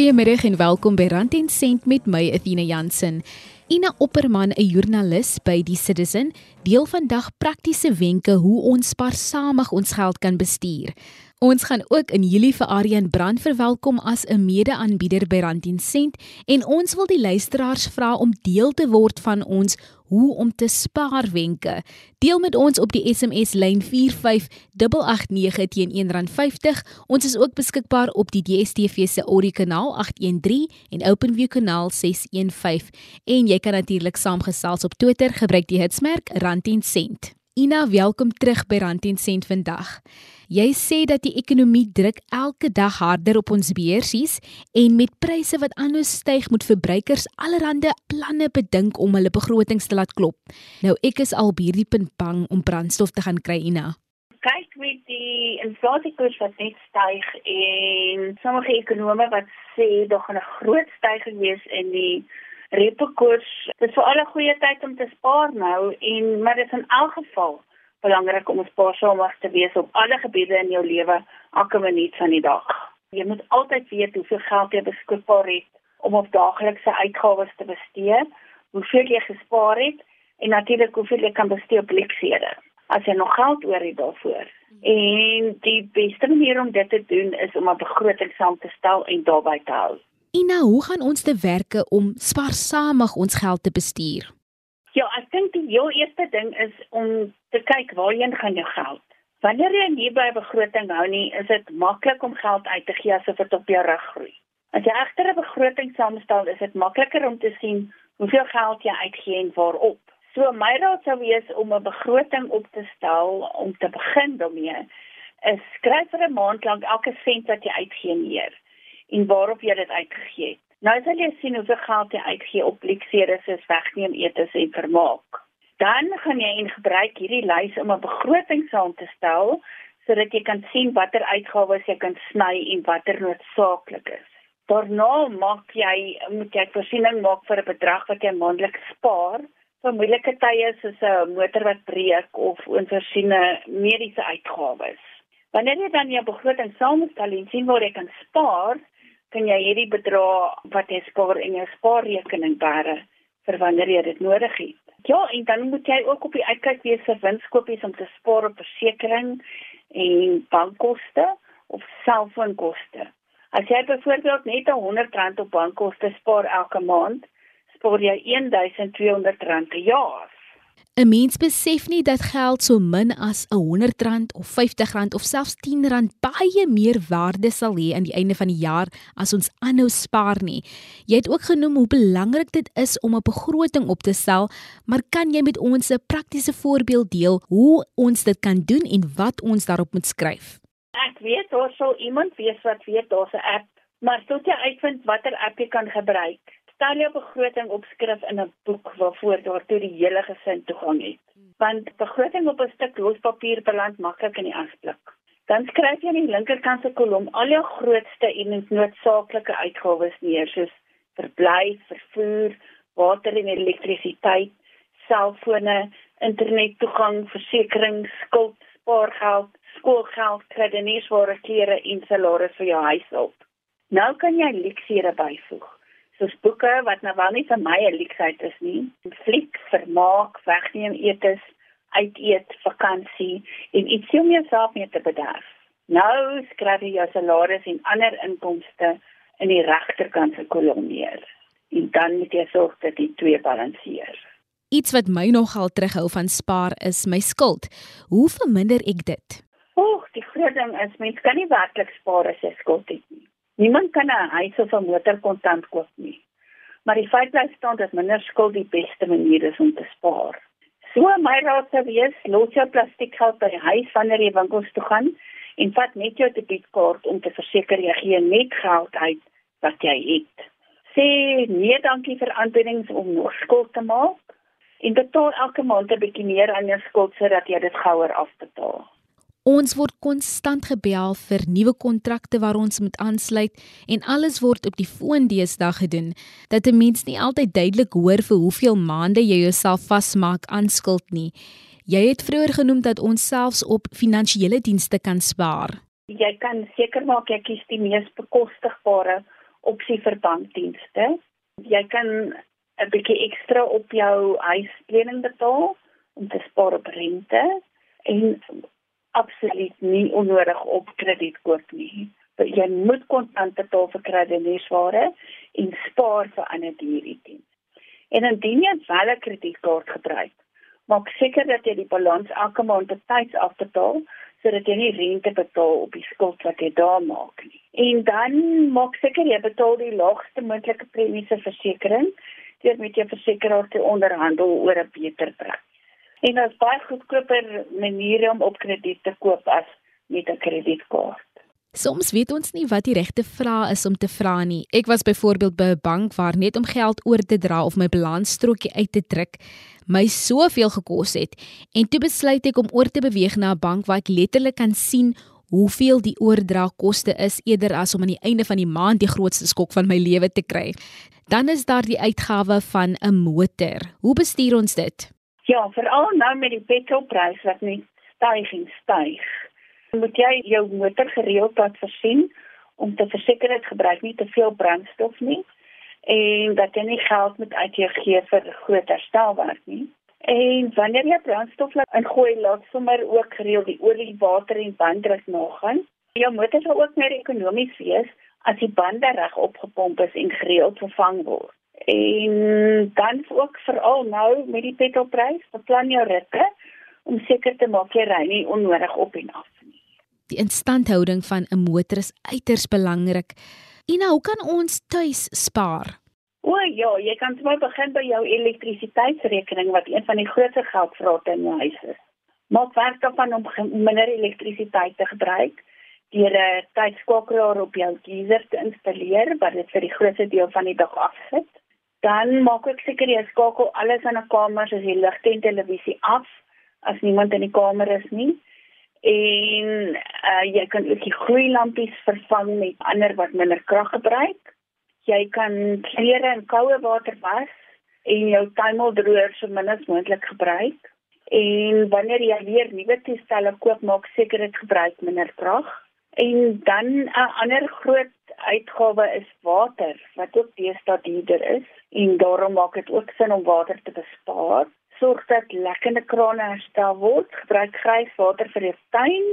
Goeiemiddag en welkom by Rand en Sent met my Athena Jansen. Ina Opperman, 'n joernalis by Die Citizen, deel vandag praktiese wenke hoe ons spaarsamig ons geld kan bestuur. Ons gaan ook in Julie vir Aryan Brand verwelkom as 'n mede-aanbieder by Rand en Sent en ons wil die luisteraars vra om deel te word van ons hoe om te spaar wenke. Deel met ons op die SMS lyn 45889 teen R1.50. Ons is ook beskikbaar op die DStv se Audio kanaal 813 en OpenView kanaal 615 en jy kan natuurlik saamgesels op Twitter gebruik die hitsmerk Rand en Sent. Ina, welkom terug by Rand en Sent vandag. Jy sê dat die ekonomie druk elke dag harder op ons beursies en met pryse wat aanhou styg moet verbruikers allerlei planne bedink om hulle begrotings te laat klop. Nou ek is al hierdie punt bang om brandstof te gaan kry Ina. Kyk met die inflasiekoers wat net styg en sommige ekonome wat sê daar gaan 'n groot styging wees in die repo koers. Dit is vir alle goeie tyd om te spaar nou en maar dit is in elk geval belangrik om spaarsamer te wees op alle gebiede in jou lewe elke minuut van die dag. Jy moet altyd weet hoeveel geld jy beskikbaar het om op daaglikse uitgawes te bestee, hoeveel jy gespaar het en natuurlik hoeveel jy kan bestee op luksede as jy nog geld oor het daarvoor. En die beste manier om dit te doen is om 'n begroting saam te stel en daarby te hou. Ina, hoe gaan ons te werke om spaarsamig ons geld te bestuur? Ja, ek dink die heel eerste ding is om te kyk waarheen gaan jou geld. Wanneer jy nie by begroting hou nie, is dit maklik om geld uit te gee asof dit op jou rug groei. As jy egter 'n begroting saamstel, is dit makliker om te sien hoeveel geld jy uitgee en waarop. So my raad sou wees om 'n begroting op te stel om te begin daarmee. Is skryf vir 'n maand lank elke sent wat jy uitgee neer en waarop jy dit uitgegee het. Nou sal jy sien hoeveel geld jy uitgee op luksede soos wegneem etes en vermaak. Dan gaan jy en gebruik hierdie lys om 'n begroting saam te stel sodat jy kan sien watter uitgawes jy kan sny en watter noodsaaklik is. Daarna maak jy moet jy voorsiening maak vir 'n bedrag wat jy maandeliks spaar vir moeilike tye soos 'n motor wat breek of onvoorsiene mediese uitgawes. Wanneer jy dan jou begroting saamstel en sien waar jy kan spaar, kan jy hierdie bedrag wat jy spaar in jou spaarrekening bære vir wanneer jy dit nodig het. Ja, en dan moet jy ook op die uitkyk wees vir winskoopies om te spaar op versekerings en bankkoste of selfoonkoste. As jy byvoorbeeld net R100 op bankkoste spaar elke maand, spaar jy R1200 per jaar. 'n Mens besef nie dat geld so min as 'n R100 of R50 of selfs R10 baie meer waarde sal hê aan die einde van die jaar as ons aanhou spaar nie. Jy het ook genoem hoe belangrik dit is om 'n begroting op te stel, maar kan jy met ons 'n praktiese voorbeeld deel hoe ons dit kan doen en wat ons daarop moet skryf? Ek weet daar sou iemand wees wat weet daar's 'n app, maar tot jy uitvind watter app jy kan gebruik stel jou begroting op skrif in 'n boek waarvoor daartoe die hele gesin toegang het. Want begroting op 'n stuk lospapier beland maklik in die asblik. Dan skryf jy in die linkerkant se kolom al jou grootste en noodsaaklike uitgawes neer soos verblyf, vervoer, water en elektrisiteit, selfone, internettoegang, versekerings, skuld, spaargeld, skoolgeld, kredietware, klere en salaris vir jou huishulp. Nou kan jy leksiere byvoeg soos boeke wat nou wel nie vir my 'n leksheid is nie. Fliek, vermaak, wegneem etes, uit eet, vakansie en iets om jouself mee te bederf. Nou skryf jy jou salaris en ander inkomste in die regterkant se kolom neer. En dan moet jy sorg dat die twee balanseer. Iets wat my nogal terughou van spaar is my skuld. Hoe verminder ek dit? Oek, die groot ding is mens kan nie werklik spaar as jy skuld het nie. Niemand kan 'n huis of 'n motor kontant koop nie. Maar die feit bly staan dat minder skuld die beste manier is om te spaar. So my raad sou wees, los jou plastiek geld by die huis wanneer jy winkels toe gaan en vat net jou debietkaart om te verseker jy gee net geld uit wat jy het. Sê nee dankie vir aanbiedings om nog skuld te maak en betaal elke maand 'n bietjie meer aan jou skuld sodat jy dit gouer afbetaal. Ons word konstant gebel vir nuwe kontrakte waar ons moet aansluit en alles word op die foon deesdae gedoen. Dat 'n mens nie altyd duidelik hoor vir hoeveel maande jy jouself vasmaak aan skuld nie. Jy het vroeër genoem dat ons selfs op finansiële dienste kan spaar. Jy kan seker maak jy kies die mees bekostigbare opsie vir bankdienste. Jy kan 'n bietjie ekstra op jou huislening betaal om te spaar op rente en absoluut nie onnodig op krediet koop nie. Jy moet kontant betaal vir kredietware en spaar vir ander diertjies. En indien jy wel 'n kredietkaart gebruik, maak seker dat jy die balans elke maand betyds afbetaal sodat jy nie rente betaal op die skuld wat jy daar maak nie. En dan maak seker jy betaal die laagste moontlike premie se versekerings deur met jou versekeraar te onderhandel oor 'n beter prys. En is baie goedkoper maniere om op krediet te koop as met 'n kredietkaart. Soms weet ons nie wat die regte vraag is om te vra nie. Ek was byvoorbeeld by 'n bank waar net om geld oor te dra of my balansstrokie uit te druk my soveel gekos het en toe besluit ek om oor te beweeg na 'n bank waar ek letterlik kan sien hoeveel die oordragkoste is eerder as om aan die einde van die maand die grootste skok van my lewe te kry. Dan is daar die uitgawe van 'n motor. Hoe bestuur ons dit? Ja, veral nou met die petrolprys wat net styg en styg. Moet jy jou motor gereeld laat versien om te verseker dit gebruik nie te veel brandstof nie en dat jy nie geld moet uitgee vir groot herstelwerk nie. En wanneer jy brandstof laat ingooi, laat sommer ook gereeld die olie, water en banddruk nagaan. Jou motor sal ook meer ekonomies wees as die bande reg opgepomp is en gereeld vervang word. En dan ook veral nou met die petrolprys, beplan jou ritte om seker te maak jy ry nie onnodig op en af nie. Die instandhouding van 'n motor is uiters belangrik. Ina, hoe kan ons tuis spaar? O ja, jy kan sommer begin by jou elektrisiteitsrekening wat een van die grootste geldvrate in jou huis is. Maak werk daarvan om minder elektrisiteit te gebruik deur 'n tydskakelaar op jou geyser te installeer wat dit vir die grootste deel van die dag afsit. Dan maak ek seker jy skakel alles in 'n kamer soos die ligte en televisie af as niemand in die kamer is nie en uh, jy kan ook die gloeilampies vervang met ander wat minder krag gebruik. Jy kan klere in koue water was en jou tuimeldroër so min as moontlik gebruik. En wanneer jy weer nuwe toestelle koop, maak seker dit gebruik minder krag. En dan 'n ander groot uitgawe is water wat ook deesdae duurder is en daarom maak dit ook sin om water te bespaar sorg dat lekkende krane herstel word, gebruik grys water vir die tuin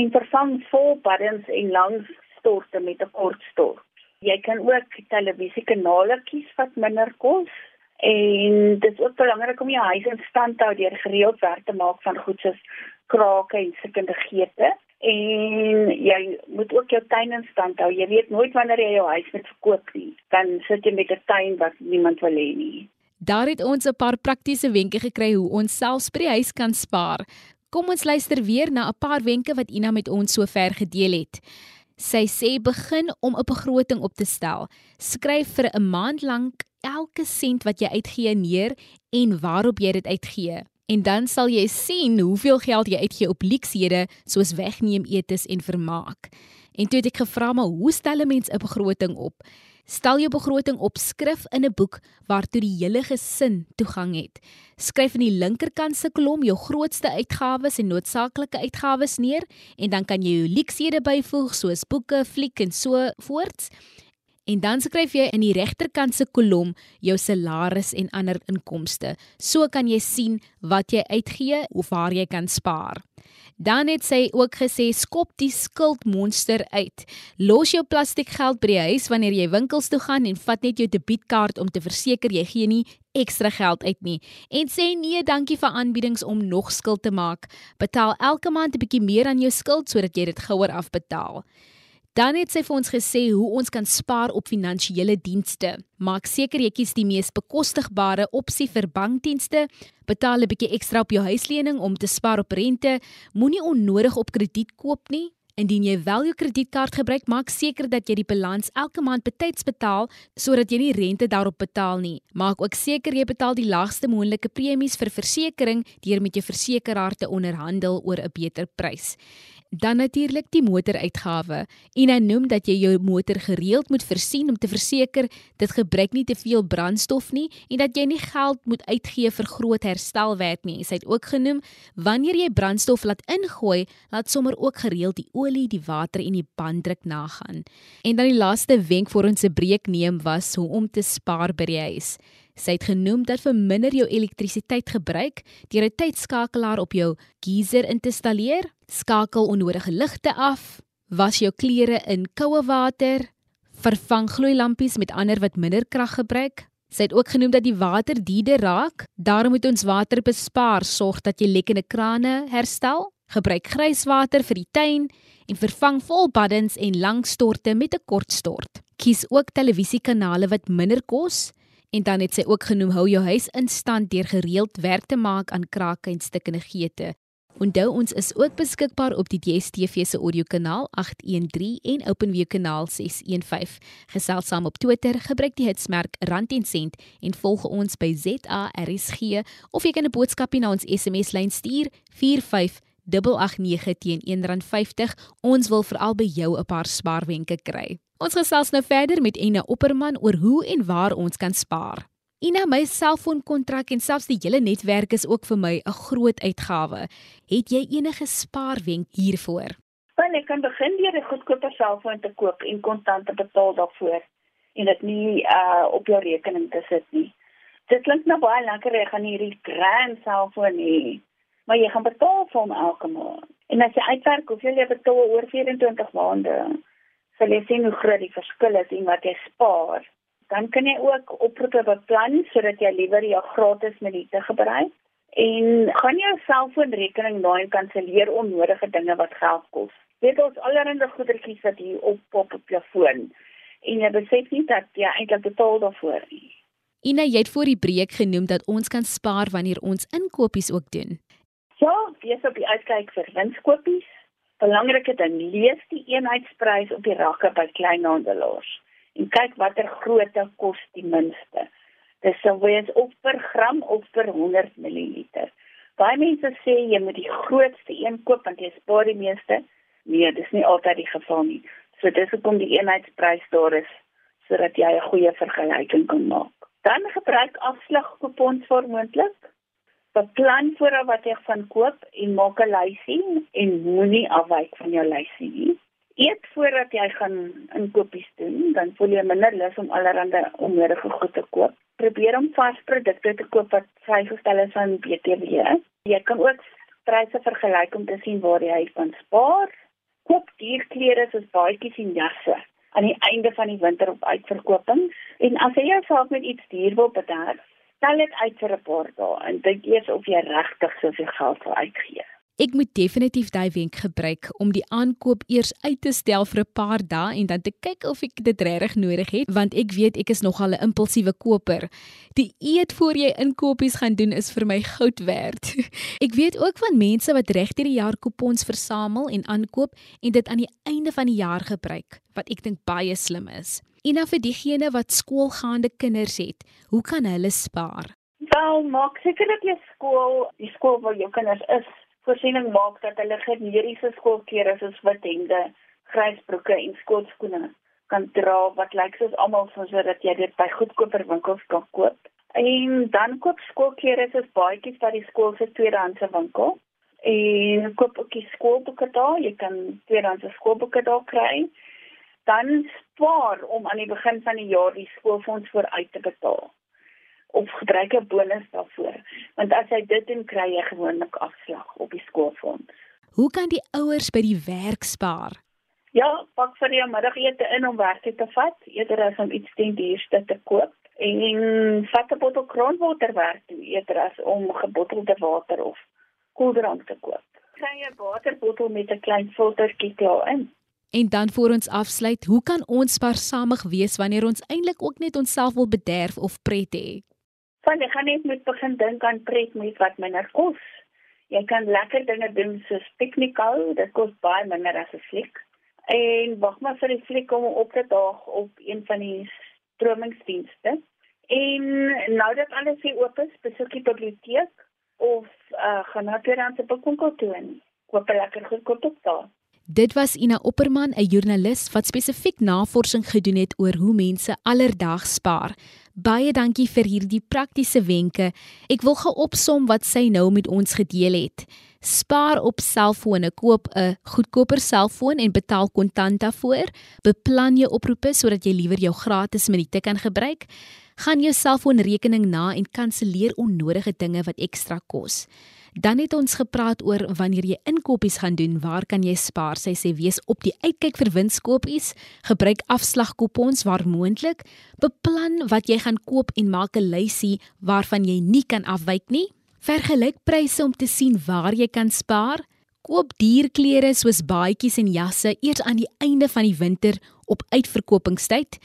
en vervang vol baddens en lang storte met 'n kort stort. Jy kan ook televisiekanale kies wat minder kos en dit is ook belangrik om jou huis in stand te hou deur gereeld werk te maak van goed soos krake en sekende geete. En jy moet ook jou tuin in stand hou. Jy weet nooit wanneer jy jou huis moet verkoop nie. Dan sit jy met 'n tuin wat niemand wil hê nie. Daar het ons 'n paar praktiese wenke gekry hoe ons self by die huis kan spaar. Kom ons luister weer na 'n paar wenke wat Ina met ons sover gedeel het. Sy sê begin om 'n begroting op te stel. Skryf vir 'n maand lank elke sent wat jy uitgee neer en waarop jy dit uitgee. En dan sal jy sien hoeveel geld jy uitgee op luksehede soos wegneem etes en vermaak. En toe het ek gevra maar hoe stel 'n mens 'n begroting op? Stel jou begroting op skrif in 'n boek waartoe die hele gesin toegang het. Skryf in die linkerkant se kolom jou grootste uitgawes en noodsaaklike uitgawes neer en dan kan jy jou luksede byvoeg soos boeke, fliek en so voorts. En dan skryf jy in die regterkant se kolom jou salaris en ander inkomste. So kan jy sien wat jy uitgee of waar jy kan spaar. Dan het sy ook gesê skop die skuldmonster uit. Los jou plastiekgeld by die huis wanneer jy winkels toe gaan en vat net jou debietkaart om te verseker jy gee nie ekstra geld uit nie. En sê nee dankie vir aanbiedings om nog skuld te maak. Betaal elke maand 'n bietjie meer aan jou skuld sodat jy dit gouer afbetaal. Dan het sy vir ons gesê hoe ons kan spaar op finansiële dienste. Maak seker jy kies die mees bekostigbare opsie vir bankdienste. Betaal 'n bietjie ekstra op jou huislening om te spaar op rente. Moenie onnodig op krediet koop nie. Indien jy wel jou kredietkaart gebruik, maak seker dat jy die balans elke maand betyds betaal sodat jy nie rente daarop betaal nie. Maak ook seker jy betaal die laagste moontlike premies vir versekerings deur met jou versekeraar te onderhandel oor 'n beter prys. Dan natuurlik die motoruitgawe. Ina noem dat jy jou motor gereeld moet versien om te verseker dit gebruik nie te veel brandstof nie en dat jy nie geld moet uitgee vir groot herstelwerk nie. Sy het ook genoem wanneer jy brandstof laat ingooi, laat sommer ook gereeld die olie, die water en die banddruk nagaan. En dan die laaste wenk vir ons se breek neem was hoe om te spaar by die huis. Sy het genoem dat verminder jou elektrisiteit gebruik deur 'n tydskakelaar op jou geyser in te installeer, skakel onnodige ligte af, was jou klere in koue water, vervang gloeilampies met ander wat minder krag gebruik. Sy het ook genoem dat die water diede raak, daarom moet ons water bespaar, sorg dat jy lekkende krane herstel, gebruik grijswater vir die tuin en vervang volbaddens en langstorte met 'n kortstort. Kies ook televisiekanale wat minder kos En dan het sy ook genoem hou jou huis in stand deur gereeld werk te maak aan krake en stukkende geete. Onthou ons is ook beskikbaar op die DStv se audiokanaal 813 en OpenView kanaal 615. Gesels saam op Twitter, gebruik die hitsmerk rand en sent en volg ons by ZARSG of jy kan 'n boodskapie na ons SMS lyn stuur 45889 teen R1.50. Ons wil veral by jou 'n paar spaarwenke kry. Ons gesels nou verder met Ina Opperman oor hoe en waar ons kan spaar. Ina, my selfoonkontrak en selfs die hele netwerk is ook vir my 'n groot uitgawe. Het jy enige spaarwenk hiervoor? Want ek kan begin deur 'n goedkoper selfoon te koop en kontant te betaal daarvoor en dit nie uh op jou rekening te sit nie. Dit klink nou baie lekker jy gaan hierdie grand selfoon hê, maar jy gaan betaal vir hom elke maand. En as jy uitwerk, hoeveel jy betaal oor 24 maande? Sal jy sien hoe groot die verskil is en wat jy spaar. Dan kan jy ook oproepe beplan sodat jy liewer jou gratis minute gebruik en gaan jou selfoonrekening daai kanselleer onnodige dinge wat geld kos. Weet ons allerhande goedertjies wat hier op pop op jou foon en jy besef nie dat jy eintlik betaal daarvoor nie. Ina, jy het voor die breek genoem dat ons kan spaar wanneer ons inkopies ook doen. Ja, wees op die uitkyk vir winskoopies belangrike ding, lees die eenheidsprys op die rakke by kleinhandelaars en kyk watter grootte kos die minste. Dis sou wees of per gram of per 100 ml. Baie mense sê jy moet die grootste een koop want jy spaar die meeste. Nee, dis nie altyd die geval nie. So dis hoekom die eenheidsprys daar is sodat jy 'n goeie vergelyking kan maak. Dan gebruik afslagkupons vir moontlik beplan vooraf wat jy gaan koop en maak 'n lysie en moenie afwyk van jou lysie nie. Eet voordat jy gaan inkopies doen, dan voel jy minder lus om allerlei onnodige goed te koop. Probeer om varsprodukte te koop wat vrygestel is van BTW. Jy kan ook pryse vergelyk om te sien waar jy kan spaar. Koop dierklere soos baadjies en jasse aan die einde van die winter op uitverkopings. En as jy jouself met iets duur wil bederf, stel dit uit vir 'n paar dae en dink eers of jy regtig soveel geld wil uitgee. Ek moet definitief daai wenk gebruik om die aankoop eers uit te stel vir 'n paar dae en dan te kyk of ek dit regtig nodig het want ek weet ek is nogal 'n impulsiewe koper. Die eet voor jy inkopies gaan doen is vir my goud werd. Ek weet ook van mense wat regtig die jaar kupons versamel en aankoop en dit aan die einde van die jaar gebruik wat ek dink baie slim is. En dan vir diegene wat skoolgaande kinders het, hoe kan hulle spaar? Wel, maak seker dat jy skool, die skool waar jou kinders is, voorsiening maak dat hulle generiese skoolklere soos wit hemde, grys broeke en skoolskoene kan dra wat lyk soos almal sodat jy dit by goedkoper winkels kan koop. En dan koop skoolklere soos baadjies by die skool se tweedehandse winkel. En koop ook die skoolboeke daar, jy kan tweedehandse skoolboeke daar kry dan spaar om aan die begin van die jaar die skoolfonds vooruit te betaal of gebruik 'n bonus daarvoor want as jy dit doen kry jy gewoonlik afslag op die skoolfonds. Hoe kan die ouers by die werk spaar? Ja, pak vir jou middagete in om werk te vat eerder as om iets ten duurste te koop en vat 'n bottel grondwater werk toe eerder as om gebottelde water of koeldrank te koop. Kry 'n waterbottel met 'n klein filtertjie klaar in. En dan voor ons afsluit, hoe kan ons spaarsamig wees wanneer ons eintlik ook net onsself wil bederf of pret hê? Want jy gaan net moet begin dink aan pret met wat minder kos. Jy kan lekker dinge doen soos piknikal, dit kos baie minder as 'n fliek. En wag maar vir die fliek om op te daag op een van die stromingsdienste. En nou dat alles hier oop is, besoek die biblioteek of uh, gaan na 'n randse boekwinkel toe koop 'n lekker goedkoop boek daar. Dit was Ina Opperman, 'n joernalis wat spesifiek navorsing gedoen het oor hoe mense alledaags spaar. Baie dankie vir hierdie praktiese wenke. Ek wil gou opsom wat sy nou met ons gedeel het. Spaar op selfone, koop 'n goedkoper selfoon en betaal kontant daarvoor. Beplan jou oproepe sodat jy liewer jou gratis minute kan gebruik. Gaan jou selfoonrekening na en kanselleer onnodige dinge wat ekstra kos. Dan het ons gepraat oor wanneer jy inkopies gaan doen, waar kan jy spaar? Sy sê wees op die uitkyk vir winskoopies, gebruik afslagkupons waar moontlik, beplan wat jy gaan koop en maak 'n lysie waarvan jy nie kan afwyk nie. Vergelyk pryse om te sien waar jy kan spaar. Koop dierklere soos baadjies en jasse eers aan die einde van die winter op uitverkopingstyd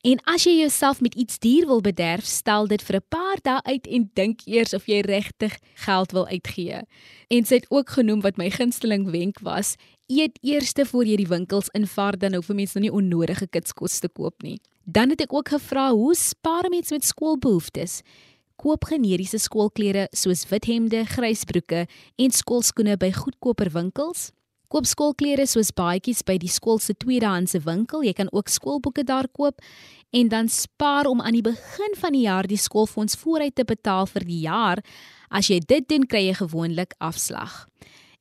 En as jy jouself met iets duur wil bederf, stel dit vir 'n paar dae uit en dink eers of jy regtig geld wil uitgee. En sy het ook genoem wat my gunsteling wenk was: eet eers voor jy die winkels invaar dan hoef mense nou nie onnodige kitskos te koop nie. Dan het ek ook gevra hoe spaar mense met skoolbehoeftes? Koop generiese skoolklere soos wit hemde, grys broeke en skoolskoene by goedkoper winkels. Koop skoolklere soos baadjies by die skool se tweedehandse winkel. Jy kan ook skoolboeke daar koop en dan spaar om aan die begin van die jaar die skoolfonds vooruit te betaal vir die jaar. As jy dit doen, kry jy gewoonlik afslag.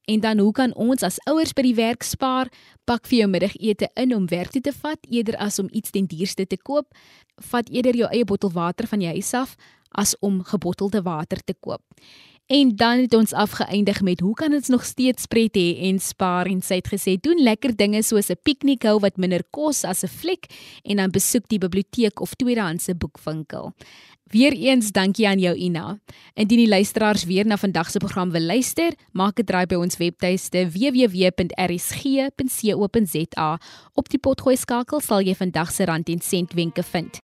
En dan hoe kan ons as ouers by die werk spaar? Pak vir jou middagete in om werk toe te vat eerder as om iets ten duurste te koop. Vat eerder jou eie bottel water van jou huis af as om gebottelde water te koop. En dan het ons afgeëindig met hoe kan ons nog steeds pret hê en spaar en sy het gesê doen lekker dinge soos 'n piknik hou wat minder kos as 'n fliek en dan besoek die biblioteek of tweedehandse boekwinkel. Weereens dankie aan jou Ina. Indien die luisteraars weer na vandag se program wil luister, maak 'n draai by ons webtuiste www.rsg.co.za. Op die potgooi skakel sal jy vandag se rand en sent wenke vind.